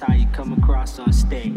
how you come across on stage.